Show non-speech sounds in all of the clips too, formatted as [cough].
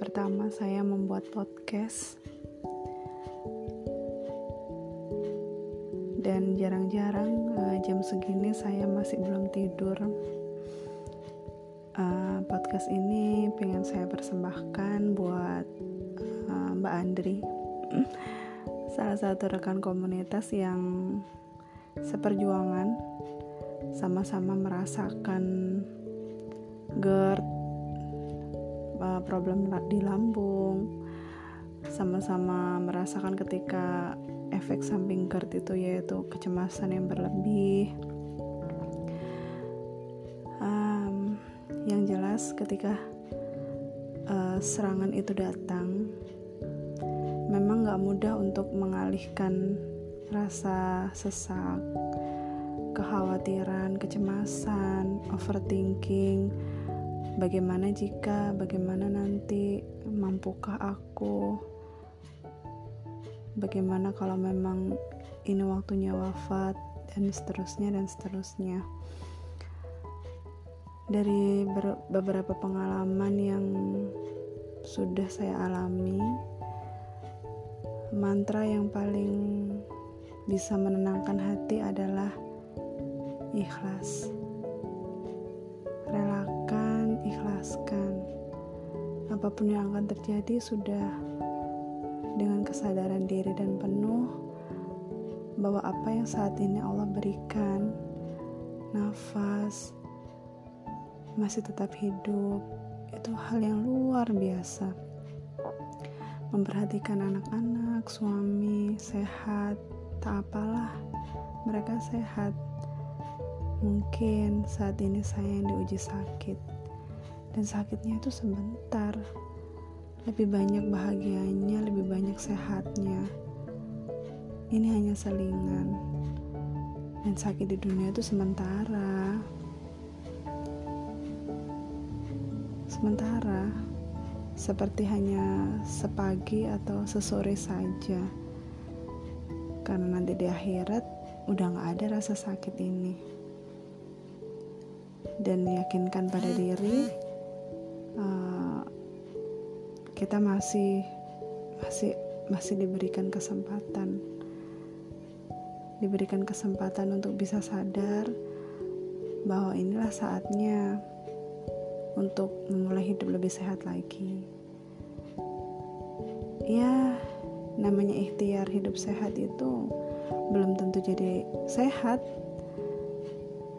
pertama saya membuat podcast dan jarang-jarang uh, jam segini saya masih belum tidur. Uh, podcast ini pengen saya persembahkan buat uh, Mbak Andri [laughs] salah satu rekan komunitas yang seperjuangan sama-sama merasakan GERD problem di lambung sama-sama merasakan ketika efek samping GERD itu yaitu kecemasan yang berlebih um, yang jelas ketika uh, serangan itu datang memang gak mudah untuk mengalihkan rasa sesak, kekhawatiran, kecemasan, overthinking. Bagaimana jika, bagaimana nanti, mampukah aku? Bagaimana kalau memang ini waktunya wafat dan seterusnya dan seterusnya. Dari beberapa pengalaman yang sudah saya alami, mantra yang paling bisa menenangkan hati adalah ikhlas. Ikhlaskan. Apa pun yang akan terjadi sudah dengan kesadaran diri dan penuh bahwa apa yang saat ini Allah berikan, nafas, masih tetap hidup, itu hal yang luar biasa memperhatikan anak-anak, suami sehat, tak apalah, mereka sehat. Mungkin saat ini saya yang diuji sakit, dan sakitnya itu sebentar. Lebih banyak bahagianya, lebih banyak sehatnya. Ini hanya selingan, dan sakit di dunia itu sementara. Sementara seperti hanya sepagi atau sesore saja karena nanti di akhirat udah gak ada rasa sakit ini dan yakinkan pada diri uh, kita masih masih masih diberikan kesempatan diberikan kesempatan untuk bisa sadar bahwa inilah saatnya untuk memulai hidup lebih sehat lagi. Ya, namanya ikhtiar hidup sehat itu belum tentu jadi sehat,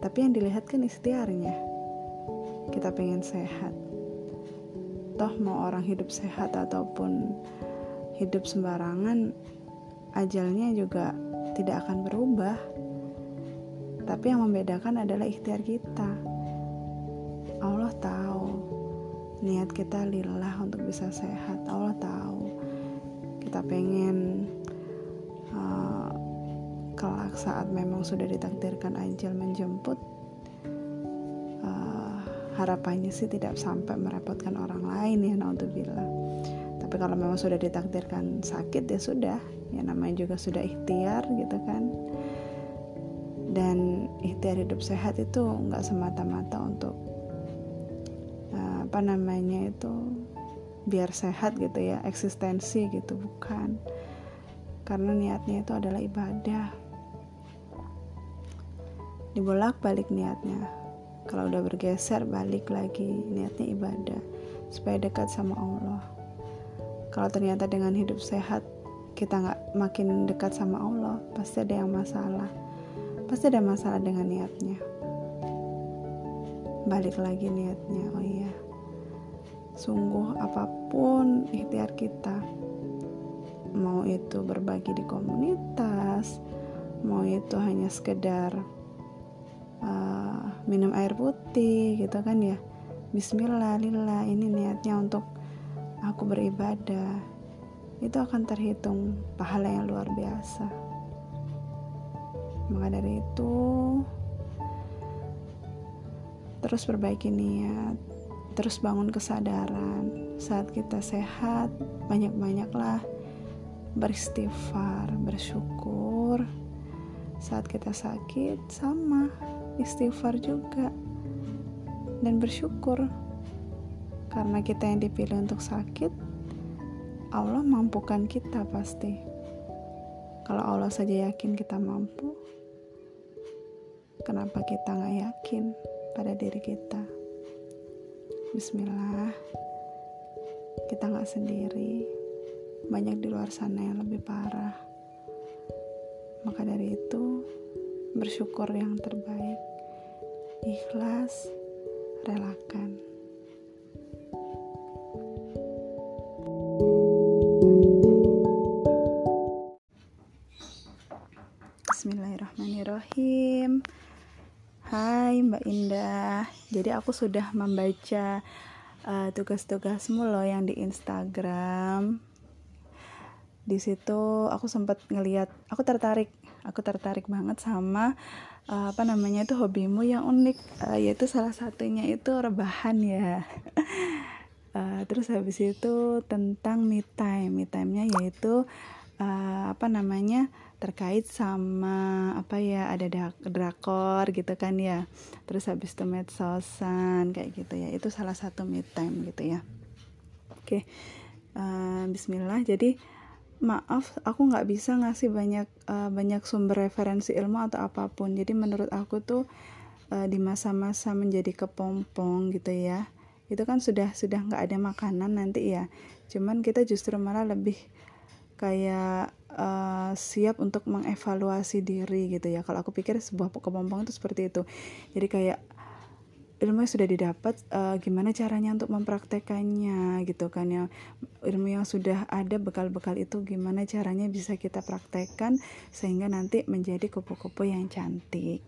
tapi yang dilihat kan ikhtiarnya. Kita pengen sehat. Toh mau orang hidup sehat ataupun hidup sembarangan, ajalnya juga tidak akan berubah. Tapi yang membedakan adalah ikhtiar kita Allah tahu niat kita lillah untuk bisa sehat Allah tahu kita pengen uh, kelak saat memang sudah ditakdirkan ajal menjemput harapannya sih tidak sampai merepotkan orang lain ya naudzubillah. Tapi kalau memang sudah ditakdirkan sakit ya sudah. Ya namanya juga sudah ikhtiar gitu kan. Dan ikhtiar hidup sehat itu nggak semata-mata untuk apa namanya itu biar sehat gitu ya eksistensi gitu bukan. Karena niatnya itu adalah ibadah. Dibolak balik niatnya kalau udah bergeser balik lagi. Niatnya ibadah. Supaya dekat sama Allah. Kalau ternyata dengan hidup sehat kita nggak makin dekat sama Allah pasti ada yang masalah. Pasti ada masalah dengan niatnya. Balik lagi niatnya. Oh iya. Sungguh apa pun ikhtiar kita mau itu berbagi di komunitas mau itu hanya sekedar uh, minum air putih gitu kan ya. Bismillah lillah ini niatnya untuk aku beribadah. Itu akan terhitung pahala yang luar biasa. Maka dari itu terus perbaiki niat terus bangun kesadaran. Saat kita sehat banyak-banyaklah beristighfar bersyukur. Saat kita sakit sama istighfar juga dan bersyukur. Karena kita yang dipilih untuk sakit Allah mampukan kita pasti. Kalau Allah saja yakin kita mampu kenapa kita nggak yakin pada diri kita? Bismillah. Kita nggak sendiri. Banyak di luar sana yang lebih parah. Maka dari itu bersyukur yang terbaik. Ikhlas relakan. Bismillahirrahmanirrahim. Hai Mbak Indah. Jadi aku sudah membaca uh, tugas-tugasmu loh yang di Instagram. Di situ aku sempat ngeliat aku tertarik aku tertarik banget sama uh, apa namanya itu hobimu yang unik uh, yaitu salah satunya itu rebahan ya. Uh, [laughs] terus habis itu tentang me time. Me time nya yaitu uh, apa namanya terkait sama apa ya ada drakor gitu kan ya. Terus habis itu medsosan kayak gitu ya. Itu salah satu me time gitu ya. Oke uh, Bismillah. Jadi maaf aku nggak bisa ngasih banyak uh, banyak sumber referensi ilmu atau apa pun. Jadi menurut aku tuh uh, di masa-masa menjadi kepompong gitu ya itu kan sudah sudah nggak ada makanan nanti ya. Cuman kita justru malah lebih kayak uh, siap untuk mengevaluasi diri gitu ya. Kalau aku pikir sebuah kepompong itu seperti itu. Jadi kayak ilmu yang sudah didapat uh, gimana caranya untuk mempraktekannya gitu kan ya. Ilmu yang sudah ada bekal-bekal itu gimana caranya bisa kita praktekkan sehingga nanti menjadi kupu-kupu yang cantik.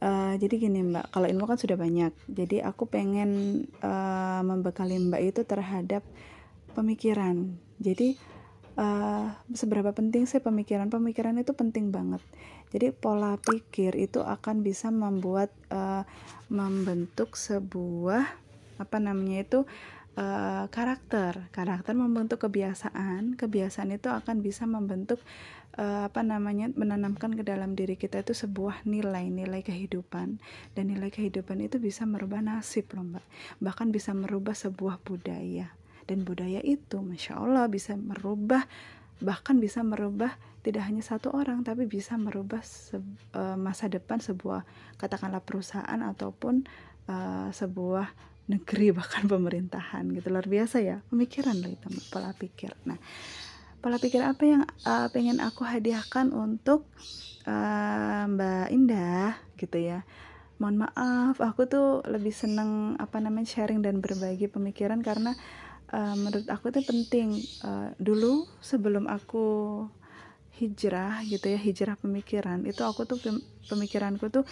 Uh, jadi gini mbak kalau ilmu kan sudah banyak. Jadi aku pengen uh, membekali mbak itu terhadap pemikiran. Jadi uh, seberapa penting sih pemikiran? Pemikiran itu penting banget jadi pola pikir itu akan bisa membuat uh, membentuk sebuah apa namanya itu uh, karakter. Karakter membentuk kebiasaan. Kebiasaan itu akan bisa membentuk uh, apa namanya menanamkan ke dalam diri kita itu sebuah nilai-nilai kehidupan dan nilai kehidupan itu bisa merubah nasib loh mbak bahkan bisa merubah sebuah budaya dan budaya itu masya Allah bisa merubah bahkan bisa merubah tidak hanya satu orang tapi bisa merubah se uh, masa depan sebuah katakanlah perusahaan ataupun uh, sebuah negeri [laughs] bahkan pemerintahan gitu. Luar biasa ya pemikiran loh itu pola pikir. Nah pola pikir apa yang uh, pengen aku hadiahkan untuk uh, Mbak Indah gitu ya? Mohon maaf aku tuh lebih seneng apa namanya sharing dan berbagi pemikiran karena uh, menurut aku itu penting. Uh, dulu sebelum aku hijrah gitu ya hijrah pemikiran itu aku tuh pemikiranku tuh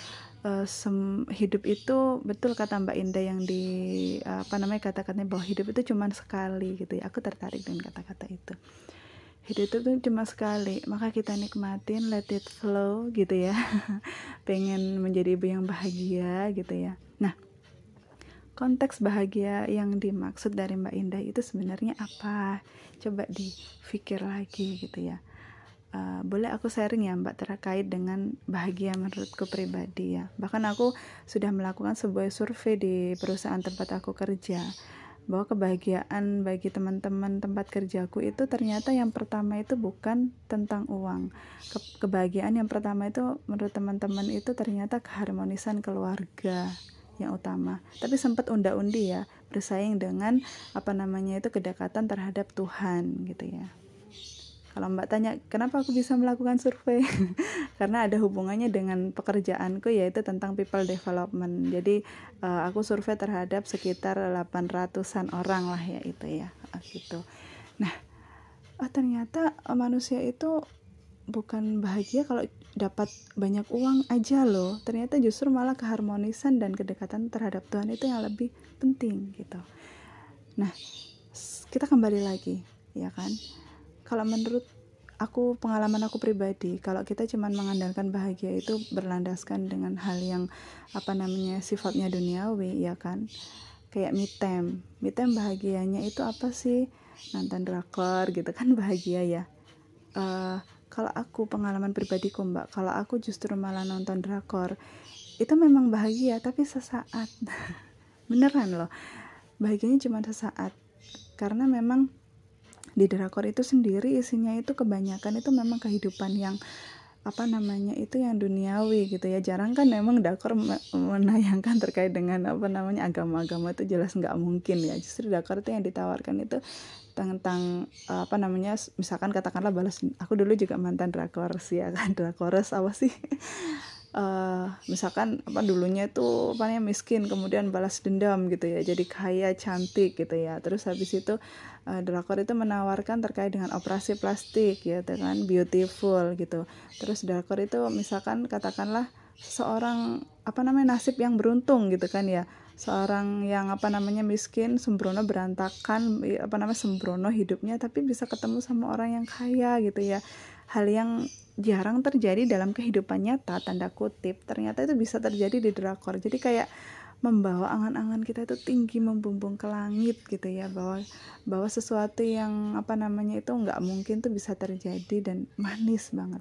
uh, hidup itu betul kata Mbak Indah yang di uh, apa namanya kata-katanya bahwa hidup itu cuma sekali gitu ya. Aku tertarik dengan kata-kata itu. Hidup itu tuh cuma sekali maka kita nikmatin let it flow gitu ya. [laughs] Pengen menjadi ibu yang bahagia gitu ya. Nah konteks bahagia yang dimaksud dari Mbak Indah itu sebenarnya apa? Coba dipikir lagi gitu ya. Uh, boleh aku sharing ya Mbak terkait dengan bahagia menurutku pribadi ya. Bahkan aku sudah melakukan sebuah survei di perusahaan tempat aku kerja bahwa kebahagiaan bagi teman-teman tempat kerjaku itu ternyata yang pertama itu bukan tentang uang. Ke kebahagiaan yang pertama itu menurut teman-teman itu ternyata keharmonisan keluarga yang utama. Tapi sempat unda-undi ya, bersaing dengan apa namanya itu kedekatan terhadap Tuhan gitu ya. Kalau Mbak tanya, kenapa aku bisa melakukan survei? [laughs] Karena ada hubungannya dengan pekerjaanku yaitu tentang people development. Jadi uh, aku survei terhadap sekitar 800-an orang lah ya itu ya, gitu. Nah, oh, ternyata manusia itu bukan bahagia kalau dapat banyak uang aja loh. Ternyata justru malah keharmonisan dan kedekatan terhadap Tuhan itu yang lebih penting gitu. Nah kita kembali lagi ya kan? Kalau menurut aku pengalaman aku pribadi kalau kita cuma mengandalkan bahagia itu berlandaskan dengan hal yang apa namanya sifatnya duniawi ya kan? Kayak me time. Me time bahagianya itu apa sih? Nonton drakor gitu kan [laughs] bahagia ya. Uh, kalau aku pengalaman pribadiku mbak kalau aku justru malah nonton drakor itu memang bahagia tapi sesaat. [laughs] Beneran loh. Bahagianya cuma sesaat. Karena memang di drakor itu sendiri isinya itu kebanyakan itu memang kehidupan yang apa namanya itu yang duniawi gitu ya. Jarang kan memang dakor menayangkan terkait dengan apa namanya agama-agama itu jelas nggak mungkin ya. Justru dakor itu yang ditawarkan itu tentang apa namanya misalkan katakanlah balas aku dulu juga mantan drakor sih ya kan drakores apa sih uh, misalkan apa dulunya itu apa namanya miskin kemudian balas dendam gitu ya jadi kaya cantik gitu ya. Terus habis itu uh, drakor itu menawarkan terkait dengan operasi plastik ya kan beautiful gitu. Terus drakor itu misalkan katakanlah seorang apa namanya nasib yang beruntung gitu kan ya. Seorang yang apa namanya miskin sembrono berantakan apa namanya sembrono hidupnya tapi bisa ketemu sama orang yang kaya gitu ya. Hal yang jarang terjadi dalam kehidupan nyata tanda kutip. Ternyata itu bisa terjadi di drakor. Jadi kayak membawa angan-angan kita itu tinggi membumbung ke langit gitu ya bahwa bahwa sesuatu yang apa namanya itu nggak mungkin tuh bisa terjadi dan [laughs] manis banget.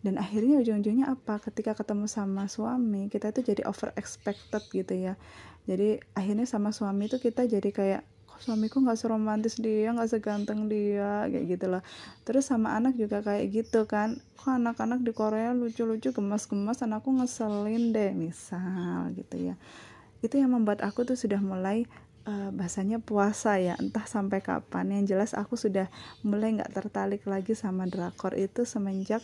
Dan akhirnya ujung-ujungnya apa? Ketika ketemu sama suami kita itu jadi over expected gitu ya. Jadi akhirnya sama suami itu kita jadi kayak suamiku nggak seromantis dia nggak seganteng dia kayak gitu loh terus sama anak juga kayak gitu kan. Kok anak-anak di Korea lucu-lucu gemas-gemas anakku ngeselin deh misal gitu ya. Itu yang membuat aku tuh sudah mulai uh, bahasanya puasa ya. Entah sampai kapan. Yang jelas aku sudah mulai nggak tertarik lagi sama drakor itu semenjak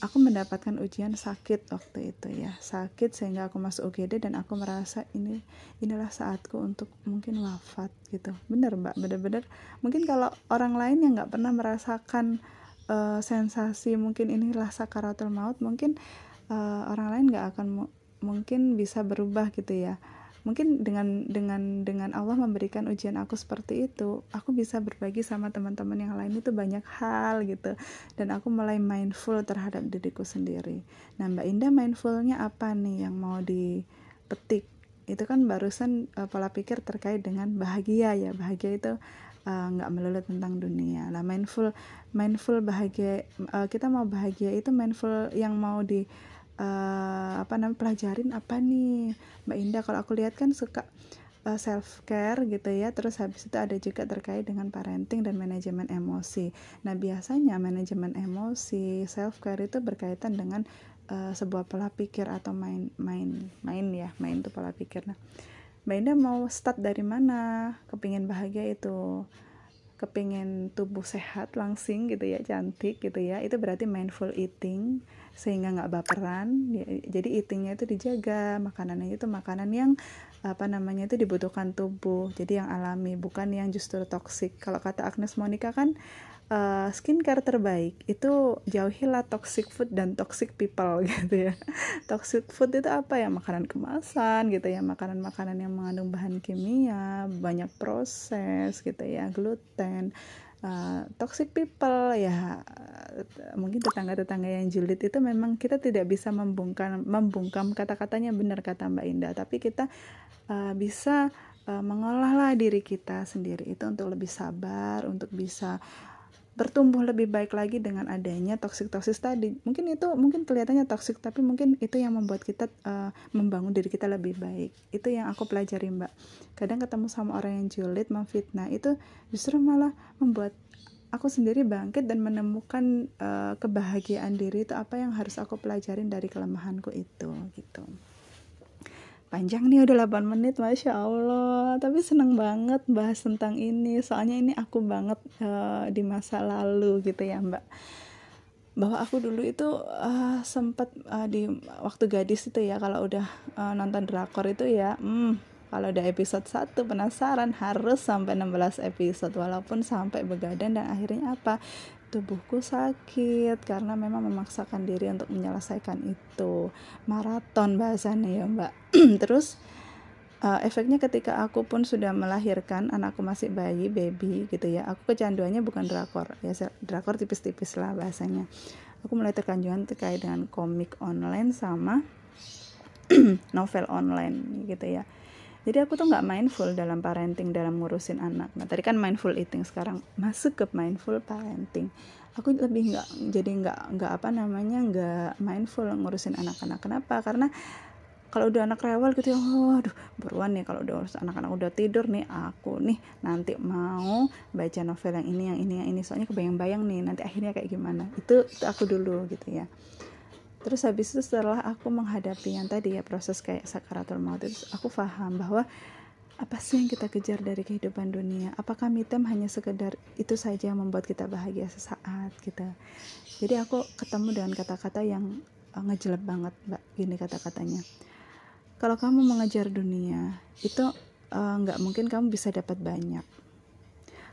aku mendapatkan ujian sakit waktu itu ya. Sakit sehingga aku masuk UGD dan aku merasa ini inilah saatku untuk mungkin wafat gitu. Bener mbak. Bener-bener mungkin kalau orang lain yang nggak pernah merasakan uh, sensasi mungkin inilah sakaratul maut mungkin uh, orang lain nggak akan mungkin bisa berubah gitu ya mungkin dengan dengan dengan Allah memberikan ujian aku seperti itu aku bisa berbagi sama teman-teman yang lain itu banyak hal gitu. Dan aku mulai mindful terhadap diriku sendiri. Nah Mbak Indah mindfulnya apa nih yang mau dipetik? Itu kan barusan uh, pola pikir terkait dengan bahagia ya. Bahagia itu uh, nggak uh, melulu tentang dunia. Lah mindful mindful bahagia uh, kita mau bahagia itu mindful yang mau di uh, apa namanya pelajarin apa nih? Mbak Indah kalau aku lihat kan suka uh, eh, self care gitu ya. Terus habis itu ada juga terkait dengan parenting dan manajemen emosi. Nah biasanya manajemen emosi self care itu berkaitan dengan uh, sebuah pola pikir atau main main main ya main itu pola pikir. Nah Mbak Indah mau start dari mana? Kepingin bahagia itu? Kepingin tubuh sehat langsing gitu ya cantik gitu ya? Itu berarti mindful eating sehingga nggak baperan ya, jadi eatingnya itu dijaga makanannya itu makanan yang apa namanya itu dibutuhkan tubuh jadi yang alami bukan yang justru toksik kalau kata Agnes Monica kan uh, skincare terbaik itu jauhilah toxic food dan toxic people [laughs] gitu ya. Toxic food itu apa ya? Makanan kemasan gitu ya makanan-makanan yang mengandung bahan kimia banyak proses gitu ya gluten uh, toxic people ya mungkin tetangga-tetangga yang julid itu memang kita tidak bisa membungkam membungkam kata-katanya benar kata Mbak Indah. Tapi kita uh, bisa uh, mengolahlah diri kita sendiri itu untuk lebih sabar untuk bisa bertumbuh lebih baik lagi dengan adanya toxic toxic tadi. Mungkin itu mungkin kelihatannya toxic tapi mungkin itu yang membuat kita uh, membangun diri kita lebih baik. Itu yang aku pelajari mbak. Kadang ketemu sama orang yang julid memfitnah itu justru malah membuat aku sendiri bangkit dan menemukan uh, kebahagiaan diri itu apa yang harus aku pelajarin dari kelemahanku itu gitu panjang nih udah 8 menit Masya Allah. Tapi seneng banget bahas tentang ini. Soalnya ini aku banget uh, di masa lalu gitu ya mbak. Bahwa aku dulu itu uh, sempat uh, di waktu gadis itu ya kalau udah uh, nonton drakor itu ya hmm, kalau udah episode 1 penasaran harus sampai 16 episode walaupun sampai begadang dan akhirnya apa tubuhku sakit karena memang memaksakan diri untuk menyelesaikan itu. Maraton bahasanya ya mbak. [clears throat] Terus uh, efeknya ketika aku pun sudah melahirkan anakku masih bayi baby gitu ya aku kecanduannya bukan drakor ya drakor tipis-tipis lah bahasanya. Aku mulai terkanjuan terkait dengan komik online sama [clears throat] novel online gitu ya jadi aku tuh nggak mindful dalam parenting dalam ngurusin anak. Nah tadi kan mindful eating sekarang masuk ke mindful parenting. Aku lebih nggak jadi nggak nggak apa namanya nggak mindful ngurusin anak-anak. Kenapa? Karena kalau udah anak rewel gitu ya waduh buruan nih kalau udah anak-anak udah tidur nih aku nih nanti mau baca novel yang ini yang ini yang ini. Soalnya kebayang-bayang nih nanti akhirnya kayak gimana. Itu itu aku dulu gitu ya terus habis itu setelah aku menghadapi yang tadi ya proses kayak sakaratul maut itu aku paham bahwa apa sih yang kita kejar dari kehidupan dunia? Apakah mitem hanya sekedar itu saja yang membuat kita bahagia sesaat gitu? Jadi aku ketemu dengan kata-kata yang uh, ngejelek banget mbak gini kata-katanya. Kalau kamu mengejar dunia itu uh, nggak uh, mungkin kamu bisa dapat banyak.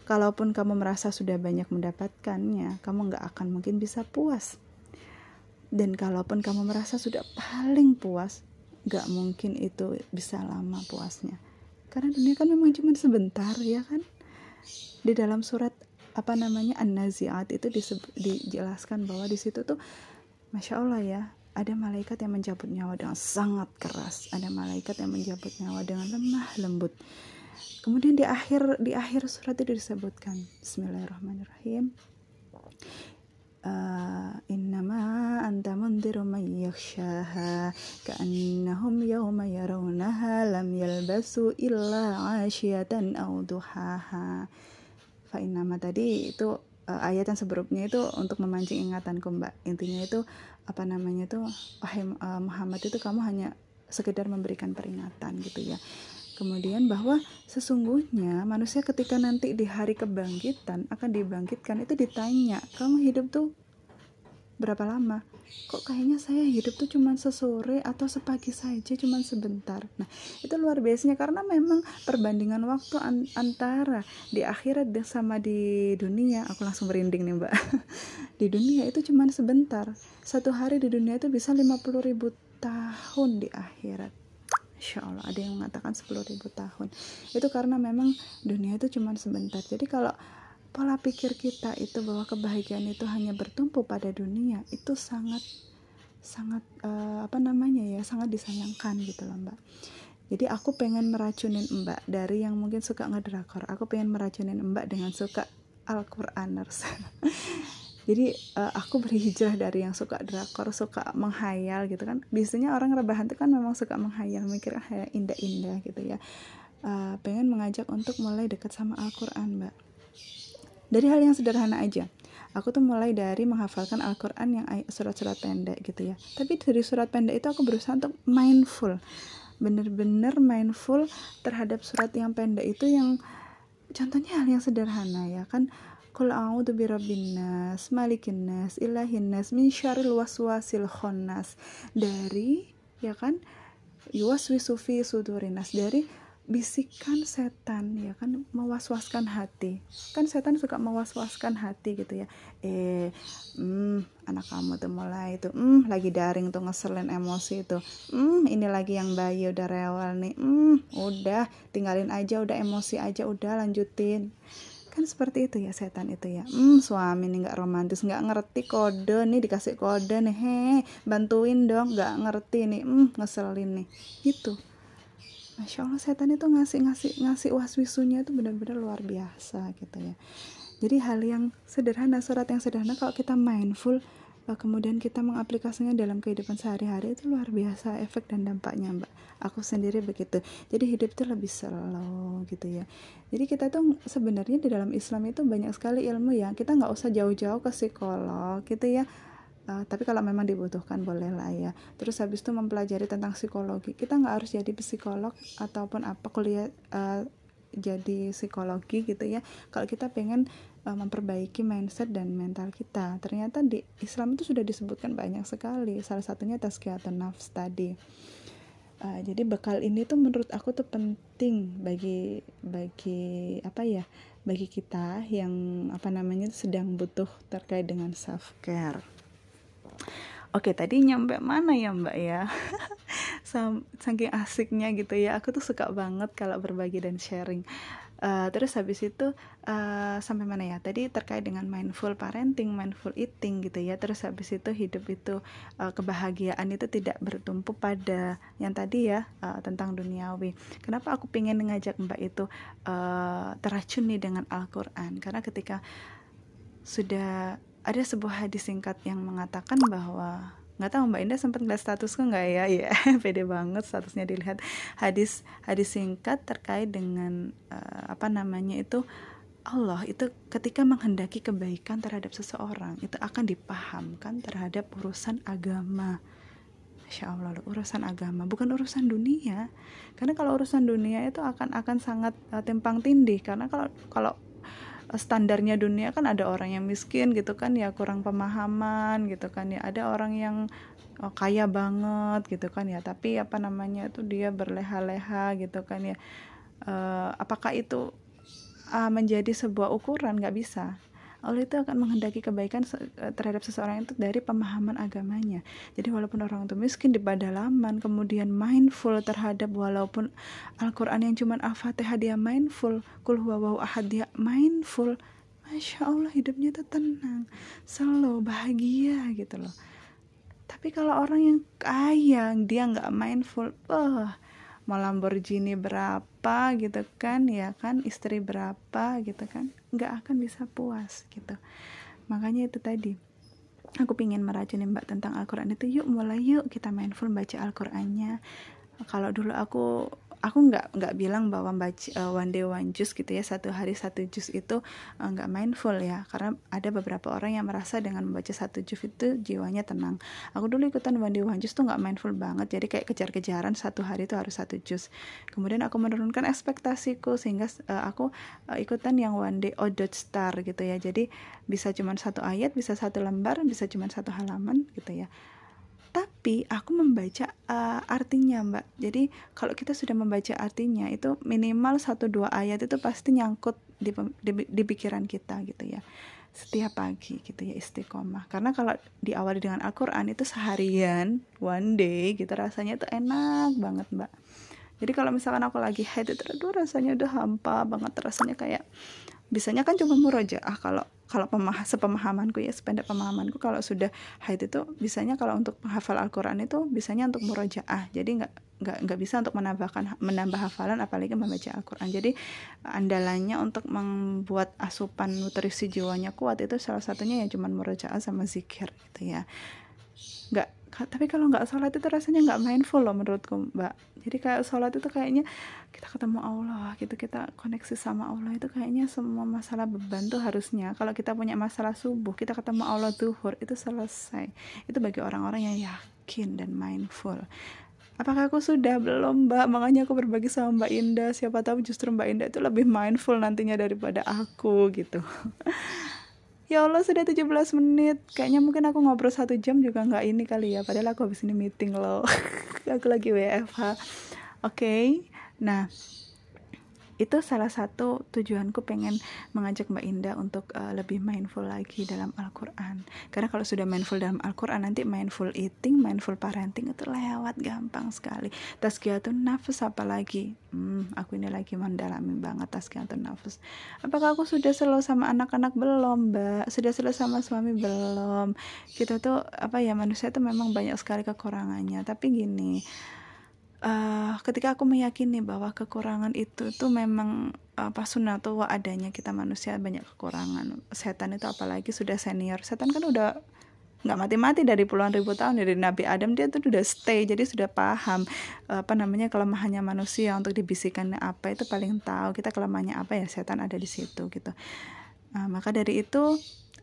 Kalaupun kamu merasa sudah banyak mendapatkannya kamu nggak akan mungkin bisa puas dan kalaupun kamu merasa sudah paling puas nggak mungkin itu bisa lama puasnya. Karena dunia kan memang cuma sebentar ya kan? Di dalam surat apa namanya an-naziat itu dijelaskan bahwa di situ tuh masya Allah ya ada malaikat yang mencabut nyawa dengan sangat keras. Ada malaikat yang mencabut nyawa dengan lemah lembut. Kemudian di akhir di akhir surat itu disebutkan Bismillahirrahmanirrahim إنما أنت منذر من يخشاها كأنهم يوم يرونها لم يلبسوا إلا عاشية أو ضحاها فإنما tadi itu uh, ayat yang sebelumnya itu untuk memancing ingatanku mbak intinya itu apa namanya itu wahai uh, Muhammad itu kamu hanya sekedar memberikan peringatan gitu ya Kemudian bahwa sesungguhnya manusia ketika nanti di hari kebangkitan akan dibangkitkan itu ditanya, kamu hidup tuh berapa lama? Kok kayaknya saya hidup tuh cuma sesore atau sepagi saja, cuma sebentar. Nah, itu luar biasanya karena memang perbandingan waktu an antara di akhirat sama di dunia, aku langsung merinding nih, Mbak. [laughs] di dunia itu cuma sebentar. Satu hari di dunia itu bisa 50 ribu tahun di akhirat Insya Allah ada yang mengatakan 10.000 tahun. Itu karena memang dunia itu cuma sebentar. Jadi kalau pola pikir kita itu bahwa kebahagiaan itu hanya bertumpu pada dunia itu sangat sangat uh, apa namanya ya sangat disayangkan gitu loh mbak. Jadi aku pengen meracunin mbak dari yang mungkin suka ngedrakor. Aku pengen meracunin mbak dengan suka Al-Quraners [laughs] jadi uh, aku berhijrah dari yang suka drakor suka menghayal gitu kan. Biasanya orang rebahan itu kan memang suka menghayal mikir kayak indah-indah gitu ya. Uh, pengen mengajak untuk mulai dekat sama Al-Quran mbak. Dari hal yang sederhana aja. Aku tuh mulai dari menghafalkan Al-Quran yang surat-surat pendek gitu ya. Tapi dari surat pendek itu aku berusaha untuk mindful. Bener-bener mindful terhadap surat yang pendek itu yang contohnya hal yang sederhana ya kan Qul a'udzu birabbin nas, malikin nas, ilahin nas, min syarril waswasil khannas. Dari ya kan yuwaswisu fi sudurinas dari bisikan setan ya kan mewaswaskan hati. Kan setan suka mewaswaskan hati gitu ya. Eh hmm, anak kamu tuh mulai itu hmm lagi daring tuh ngeselin emosi itu hmm ini lagi yang bayi udah rewel nih. Hmm udah tinggalin aja udah emosi aja udah lanjutin kan seperti itu ya setan itu ya. Hmm suami nih nggak romantis nggak ngerti kode nih dikasih kode nih. He bantuin dong nggak ngerti nih. Hmm ngeselin nih. Gitu. Masya allah setan itu ngasih ngasih ngasih waswisunya itu benar-benar luar biasa gitu ya. Jadi hal yang sederhana surat yang sederhana kalau kita mindful kemudian kita mengaplikasinya dalam kehidupan sehari-hari itu luar biasa efek dan dampaknya mbak? Aku sendiri begitu. Jadi hidup itu lebih slow gitu ya. Jadi kita tuh sebenarnya di dalam Islam itu banyak sekali ilmu ya. Kita nggak usah jauh-jauh ke psikolog gitu ya. Uh, tapi kalau memang dibutuhkan boleh lah ya. Terus habis itu mempelajari tentang psikologi. Kita nggak harus jadi psikolog ataupun apa kuliah uh, jadi psikologi gitu ya. Kalau kita pengen uh, memperbaiki mindset dan mental kita. Ternyata di Islam itu sudah disebutkan banyak sekali. Salah satunya tazkiyatun nafs tadi. Uh, jadi bekal ini tuh menurut aku tuh penting bagi bagi apa ya bagi kita yang apa namanya sedang butuh terkait dengan self care. Oke tadi nyampe mana ya mbak ya [laughs] Saking asiknya gitu ya Aku tuh suka banget kalau berbagi dan sharing uh, terus habis itu uh, sampai mana ya? Tadi terkait dengan mindful parenting mindful eating gitu ya. Terus habis itu hidup itu uh, kebahagiaan itu tidak bertumpu pada yang tadi ya uh, tentang duniawi. Kenapa aku pengen ngajak mbak itu uh, teracuni dengan Al-Quran? Karena ketika sudah ada sebuah hadis singkat yang mengatakan bahwa nggak tahu Mbak Indah sempat ngeliat statusku nggak ya? Ya [laughs] pede banget statusnya dilihat. Hadis hadis singkat terkait dengan uh, apa namanya itu Allah itu ketika menghendaki kebaikan terhadap seseorang itu akan dipahamkan terhadap urusan agama. Masya Allah urusan agama bukan urusan dunia. Karena kalau urusan dunia itu akan akan sangat uh, timpang tindih. Karena kalau kalau standarnya dunia kan ada orang yang miskin gitu kan ya kurang pemahaman gitu kan ya ada orang yang oh, kaya banget gitu kan ya. Tapi apa namanya itu dia berleha-leha gitu kan ya. Uh, apakah itu uh, menjadi sebuah ukuran? Nggak bisa Allah itu akan menghendaki kebaikan eh, terhadap seseorang itu dari pemahaman agamanya. Jadi walaupun orang itu miskin di pedalaman, kemudian mindful terhadap walaupun Al-Quran yang cuma Al-Fatihah dia mindful, kul huwa ahad dia mindful, Masya Allah hidupnya itu tenang, selalu bahagia gitu loh. Tapi kalau orang yang kaya, dia nggak mindful, oh, mau Lamborghini berapa? gitu kan ya kan istri berapa? gitu kan. Nggak akan bisa puas gitu. Makanya itu tadi aku pingin meracuni mbak tentang Al-Quran itu. Yuk mulai yuk kita mindful baca Al-Qurannya. Kalau dulu aku aku nggak nggak bilang bahwa baca uh, one day one juice gitu ya satu hari satu jus itu uh, nggak mindful ya. Karena ada beberapa orang yang merasa dengan membaca satu jus itu jiwanya tenang. Aku dulu ikutan one day one juice tuh nggak mindful banget. Jadi kayak kejar-kejaran satu hari itu harus satu jus kemudian aku menurunkan ekspektasiku sehingga uh, aku uh, ikutan yang one day odot star gitu ya. Jadi bisa cuma satu ayat bisa satu lembar bisa cuma satu halaman gitu ya tapi aku membaca uh, artinya mbak. Jadi kalau kita sudah membaca artinya itu minimal satu dua ayat itu pasti nyangkut di, di, di pikiran kita gitu ya. Setiap pagi gitu ya istiqomah. Karena kalau diawali dengan Al-Quran itu seharian one day gitu rasanya itu enak banget mbak. Jadi kalau misalkan aku lagi head itu rasanya udah hampa banget rasanya kayak bisanya kan cuma murojaah kalau kalau pemah sepemahamanku ya sependek pemahamanku. Kalau sudah haid itu bisanya kalau untuk menghafal Al-Quran itu bisanya untuk murojaah jadi nggak nggak nggak bisa untuk menambahkan menambah hafalan apalagi membaca Al-Quran. Jadi andalannya untuk membuat asupan nutrisi jiwanya kuat itu salah satunya ya cuma murojaah sama zikir gitu ya. Nggak tapi kalau nggak sholat itu rasanya nggak mindful loh menurutku mbak. Jadi kayak sholat itu kayaknya kita ketemu Allah gitu kita koneksi sama Allah itu kayaknya semua masalah beban tuh harusnya. Kalau kita punya masalah subuh kita ketemu Allah duhur itu selesai. Itu bagi orang-orang yang yakin dan mindful. Apakah aku sudah? Belum mbak. Makanya aku berbagi sama mbak Indah. Siapa tahu justru mbak Indah itu lebih mindful nantinya daripada aku gitu [laughs] ya Allah sudah 17 menit. Kayaknya mungkin aku ngobrol satu jam juga nggak ini kali ya. Padahal aku habis ini meeting loh. [laughs] Aku lagi WFH oke. Okay. nah itu salah satu tujuanku pengen mengajak Mbak Indah untuk uh, lebih mindful lagi dalam Al-Quran. Karena kalau sudah mindful dalam Al-Quran nanti mindful eating, mindful parenting itu lewat gampang sekali. Tazkiyatun nafas apalagi hmm, aku ini lagi mendalami banget tazkiyatun nafas. Apakah aku sudah selalu sama anak-anak? Belum Mbak. Sudah selalu sama suami? Belum. Kita tuh apa ya manusia tuh memang banyak sekali kekurangannya. Tapi gini uh, ketika aku meyakini bahwa kekurangan itu tuh memang apa sunatu adanya kita manusia banyak kekurangan. Setan itu apalagi sudah senior. Setan kan udah nggak mati-mati dari puluhan ribu tahun dari Nabi Adam dia tuh udah stay jadi sudah paham apa namanya kelemahannya manusia untuk dibisikkan apa itu paling tahu kita kelemahannya apa ya setan ada di situ gitu. Nah, maka dari itu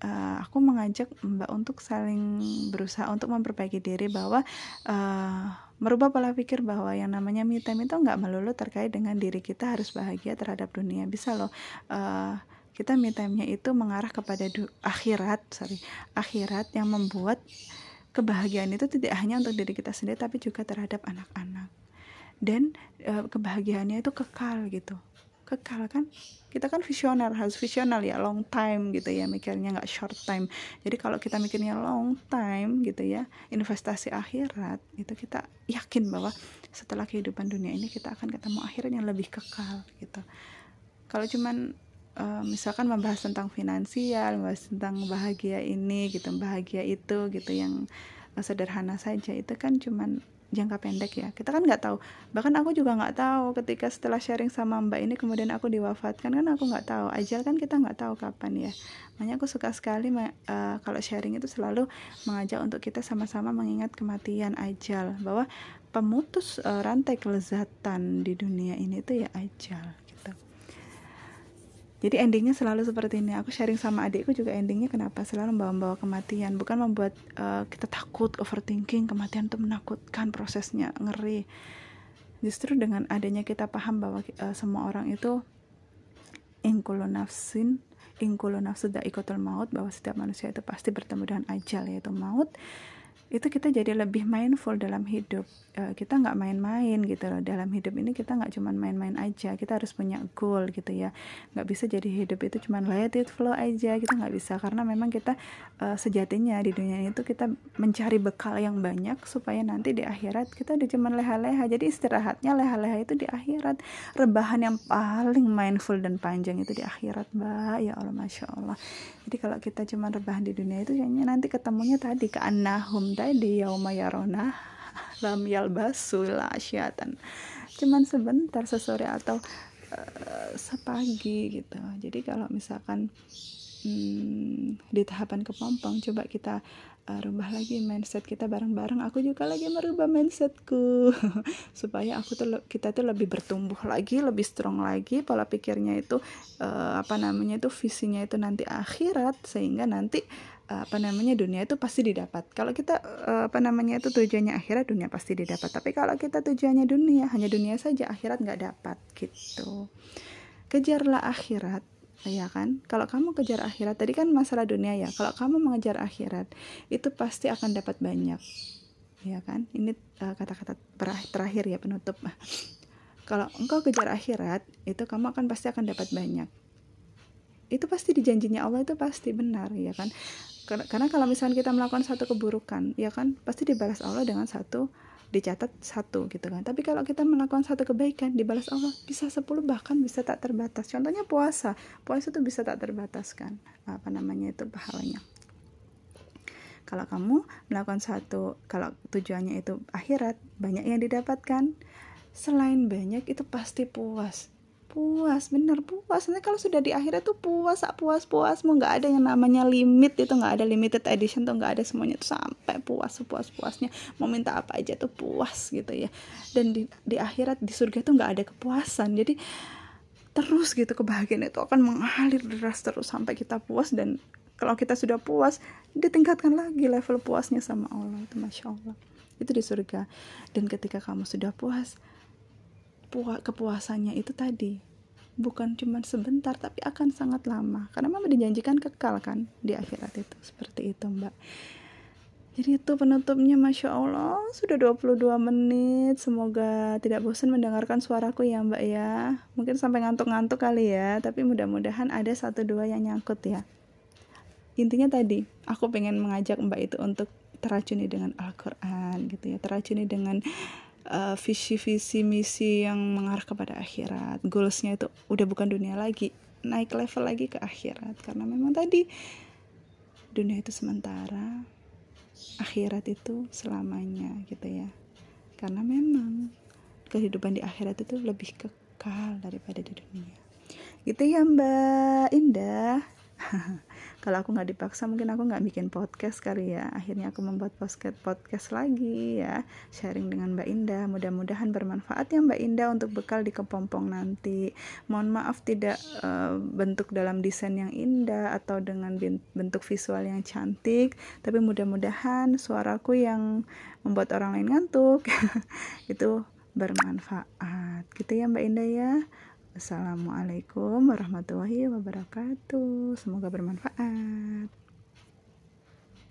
uh, aku mengajak Mbak untuk saling berusaha untuk memperbaiki diri bahwa uh, merubah pola pikir bahwa yang namanya me time itu nggak melulu terkait dengan diri kita harus bahagia terhadap dunia. Bisa loh uh, kita me time-nya itu mengarah kepada akhirat sorry akhirat yang membuat kebahagiaan itu tidak hanya untuk diri kita sendiri tapi juga terhadap anak-anak. Dan uh, kebahagiaannya itu kekal gitu kekal kan? Kita kan visioner harus visional ya long time gitu ya mikirnya nggak short time. Jadi kalau kita mikirnya long time gitu ya investasi akhirat itu kita yakin bahwa setelah kehidupan dunia ini kita akan ketemu akhirat yang lebih kekal gitu. Kalau cuman uh, misalkan membahas tentang finansial membahas tentang bahagia ini gitu bahagia itu gitu yang sederhana saja itu kan cuman jangka pendek ya. Kita kan nggak tahu. Bahkan aku juga nggak tahu ketika setelah sharing sama mbak ini kemudian aku diwafatkan kan aku nggak tahu. Ajal kan kita nggak tahu kapan ya. Makanya aku suka sekali uh, kalau sharing itu selalu mengajak untuk kita sama-sama mengingat kematian ajal. Bahwa pemutus uh, rantai kelezatan di dunia ini itu ya ajal jadi endingnya selalu seperti ini. Aku sharing sama adikku juga endingnya kenapa? Selalu membawa-bawa kematian. Bukan membuat uh, kita takut overthinking kematian itu menakutkan prosesnya ngeri. Justru dengan adanya kita paham bahwa uh, semua orang itu ingkulu nafsin ingkulu nafsu maut bahwa setiap manusia itu pasti bertemu dengan ajal yaitu maut itu kita jadi lebih mindful dalam hidup. Uh, kita nggak main-main gitu loh. Dalam hidup ini kita nggak cuman main-main aja. Kita harus punya goal gitu ya. Nggak bisa jadi hidup itu cuman let it flow aja. Kita nggak bisa. Karena memang kita uh, sejatinya di dunia itu kita mencari bekal yang banyak supaya nanti di akhirat kita udah cuman leha-leha. Jadi istirahatnya leha-leha itu di akhirat. Rebahan yang paling mindful dan panjang itu di akhirat mbak. Ya Allah masya Allah jadi kalau kita cuma rebahan di dunia itu kayaknya nanti ketemunya tadi ke anahum tadi yauma yarona [laughs] lam yalbasu la asyatan cuman sebentar sesore atau uh, sepagi gitu. Jadi kalau misalkan hmm, di tahapan kepompong coba kita uh, rubah lagi mindset kita bareng-bareng aku juga lagi merubah mindsetku [laughs] supaya aku tuh kita tuh lebih bertumbuh lagi lebih strong lagi pola pikirnya itu uh, apa namanya itu visinya itu nanti akhirat sehingga nanti apa namanya dunia itu pasti didapat. Kalau kita apa namanya itu tujuannya akhirat dunia pasti didapat. Tapi kalau kita tujuannya dunia hanya dunia saja akhirat nggak dapat gitu. Kejarlah akhirat ya kan? Kalau kamu kejar akhirat tadi kan masalah dunia ya. Kalau kamu mengejar akhirat itu pasti akan dapat banyak. Ya kan? Ini kata-kata uh, terakhir ya penutup. [laughs] Kalau engkau kejar akhirat itu kamu akan pasti akan dapat banyak. Itu pasti dijanjinya Allah itu pasti benar ya kan? Karena kalau misalnya kita melakukan satu keburukan ya kan? Pasti dibalas Allah dengan satu dicatat satu gitu kan. Tapi kalau kita melakukan satu kebaikan dibalas Allah bisa sepuluh bahkan bisa tak terbatas. Contohnya puasa. Puasa itu bisa tak terbatas kan. Apa namanya itu pahalanya. Kalau kamu melakukan satu kalau tujuannya itu akhirat banyak yang didapatkan. Selain banyak itu pasti puas puas bener puas. Nanti kalau sudah di akhirat tuh puas puas puas. Mau nggak ada yang namanya limit itu nggak ada limited edition tuh nggak ada semuanya tuh sampai puas puas puasnya. Mau minta apa aja tuh puas gitu ya. Dan di di akhirat di surga tuh nggak ada kepuasan. Jadi terus gitu kebahagiaan itu akan mengalir deras terus sampai kita puas. Dan kalau kita sudah puas ditingkatkan lagi level puasnya sama Allah itu masya Allah. Itu di surga. Dan ketika kamu sudah puas puas kepuasannya itu tadi. Bukan cuma sebentar tapi akan sangat lama. Karena memang dijanjikan kekal kan di akhirat itu. Seperti itu mbak. Jadi itu penutupnya Masya Allah. Sudah 22 menit. Semoga tidak bosan mendengarkan suaraku ya mbak ya. Mungkin sampai ngantuk-ngantuk kali ya. Tapi mudah-mudahan ada satu dua yang nyangkut ya. Intinya tadi aku pengen mengajak mbak itu untuk teracuni dengan Al-Quran gitu ya. Teracuni dengan uh, visi-visi misi yang mengarah kepada akhirat. Goalsnya itu udah bukan dunia lagi naik level lagi ke akhirat. Karena memang tadi dunia itu sementara akhirat itu selamanya gitu ya. Karena memang kehidupan di akhirat itu lebih kekal daripada di dunia. Gitu ya mbak Indah [laughs] kalau aku nggak dipaksa mungkin aku nggak bikin podcast kali ya. Akhirnya aku membuat podcast podcast lagi ya sharing dengan Mbak Indah. Mudah-mudahan bermanfaat ya Mbak Indah untuk bekal di kepompong nanti. Mohon maaf tidak uh, bentuk dalam desain yang indah atau dengan bentuk visual yang cantik tapi mudah-mudahan suaraku yang membuat orang lain ngantuk [laughs] itu bermanfaat. Gitu ya Mbak Indah ya Assalamualaikum warahmatullahi wabarakatuh. Semoga bermanfaat.